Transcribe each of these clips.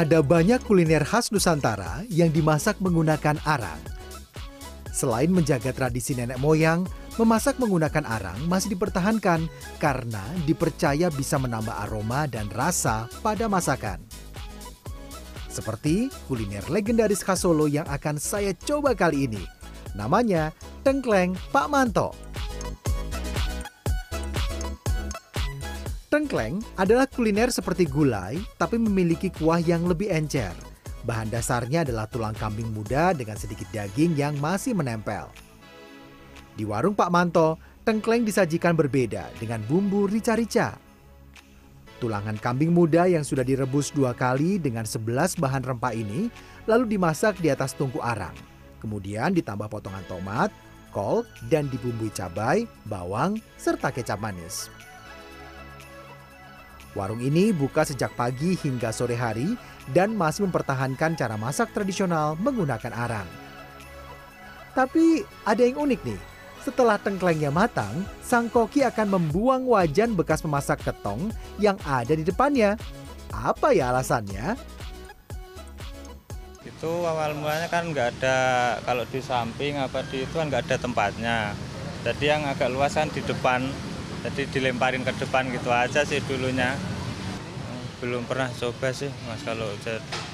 Ada banyak kuliner khas Nusantara yang dimasak menggunakan arang. Selain menjaga tradisi nenek moyang, memasak menggunakan arang masih dipertahankan karena dipercaya bisa menambah aroma dan rasa pada masakan. Seperti kuliner legendaris khas Solo yang akan saya coba kali ini. Namanya Tengkleng Pak Manto. Tengkleng adalah kuliner seperti gulai, tapi memiliki kuah yang lebih encer. Bahan dasarnya adalah tulang kambing muda dengan sedikit daging yang masih menempel. Di warung Pak Manto, tengkleng disajikan berbeda dengan bumbu rica-rica. Tulangan kambing muda yang sudah direbus dua kali dengan sebelas bahan rempah ini lalu dimasak di atas tungku arang. Kemudian ditambah potongan tomat, kol, dan dibumbui cabai, bawang, serta kecap manis. Warung ini buka sejak pagi hingga sore hari dan masih mempertahankan cara masak tradisional menggunakan arang. Tapi ada yang unik nih. Setelah tengklengnya matang, sang koki akan membuang wajan bekas memasak ketong yang ada di depannya. Apa ya alasannya? Itu awal mulanya kan nggak ada, kalau di samping apa di itu kan nggak ada tempatnya. Jadi yang agak luas kan di depan jadi dilemparin ke depan gitu aja sih dulunya. Belum pernah coba sih mas kalau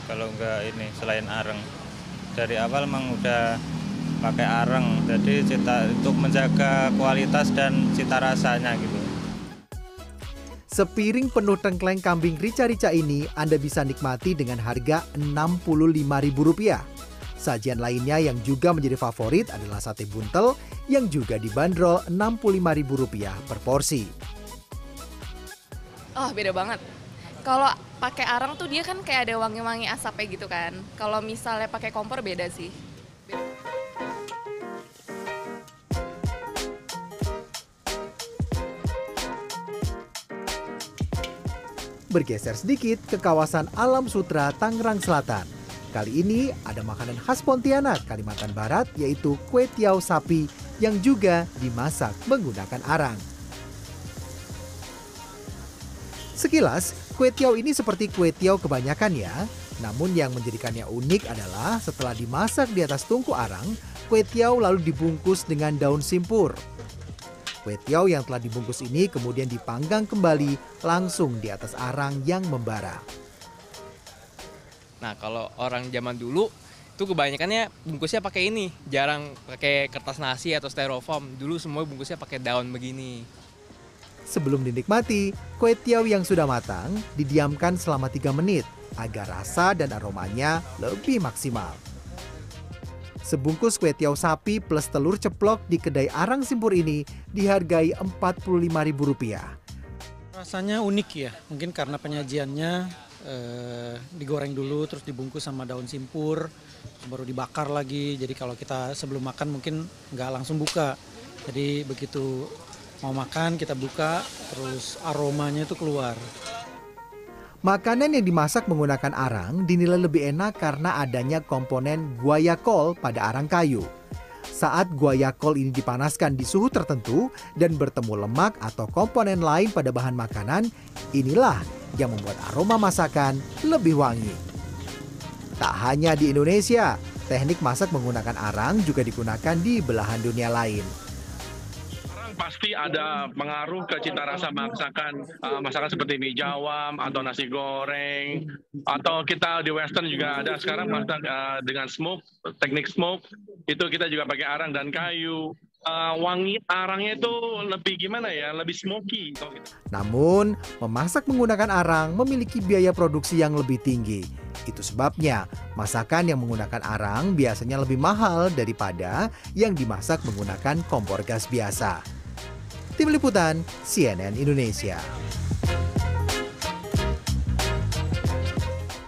kalau nggak ini selain areng. Dari awal emang udah pakai areng. Jadi cita untuk menjaga kualitas dan cita rasanya gitu. Sepiring penuh tengkleng kambing rica-rica ini Anda bisa nikmati dengan harga Rp65.000. Sajian lainnya yang juga menjadi favorit adalah sate buntel yang juga dibanderol Rp65.000 per porsi. Oh, beda banget. Kalau pakai arang tuh dia kan kayak ada wangi-wangi asapnya gitu kan. Kalau misalnya pakai kompor beda sih. Bergeser sedikit ke kawasan Alam Sutra Tangerang Selatan. Kali ini ada makanan khas Pontianak, Kalimantan Barat, yaitu kue tiaw sapi yang juga dimasak menggunakan arang. Sekilas, kue tiaw ini seperti kue tiaw kebanyakan ya. Namun yang menjadikannya unik adalah setelah dimasak di atas tungku arang, kue tiaw lalu dibungkus dengan daun simpur. Kue tiaw yang telah dibungkus ini kemudian dipanggang kembali langsung di atas arang yang membara. Nah, kalau orang zaman dulu itu kebanyakannya bungkusnya pakai ini, jarang pakai kertas nasi atau styrofoam. Dulu semua bungkusnya pakai daun begini. Sebelum dinikmati, kue tiaw yang sudah matang didiamkan selama 3 menit agar rasa dan aromanya lebih maksimal. Sebungkus kue tiaw sapi plus telur ceplok di kedai Arang Simpur ini dihargai Rp45.000. Rasanya unik ya, mungkin karena penyajiannya eh, digoreng dulu terus dibungkus sama daun simpur, baru dibakar lagi. Jadi kalau kita sebelum makan mungkin nggak langsung buka. Jadi begitu mau makan kita buka terus aromanya itu keluar. Makanan yang dimasak menggunakan arang dinilai lebih enak karena adanya komponen guayakol pada arang kayu. Saat guayakol ini dipanaskan di suhu tertentu dan bertemu lemak atau komponen lain pada bahan makanan, inilah yang membuat aroma masakan lebih wangi. Tak hanya di Indonesia, teknik masak menggunakan arang juga digunakan di belahan dunia lain. Pasti ada pengaruh ke cita rasa masakan uh, masakan seperti mie jawam atau nasi goreng atau kita di western juga ada. Sekarang masak uh, dengan smoke teknik smoke itu kita juga pakai arang dan kayu uh, wangi arangnya itu lebih gimana ya lebih smoky namun memasak menggunakan arang memiliki biaya produksi yang lebih tinggi itu sebabnya masakan yang menggunakan arang biasanya lebih mahal daripada yang dimasak menggunakan kompor gas biasa. Tim Liputan CNN Indonesia.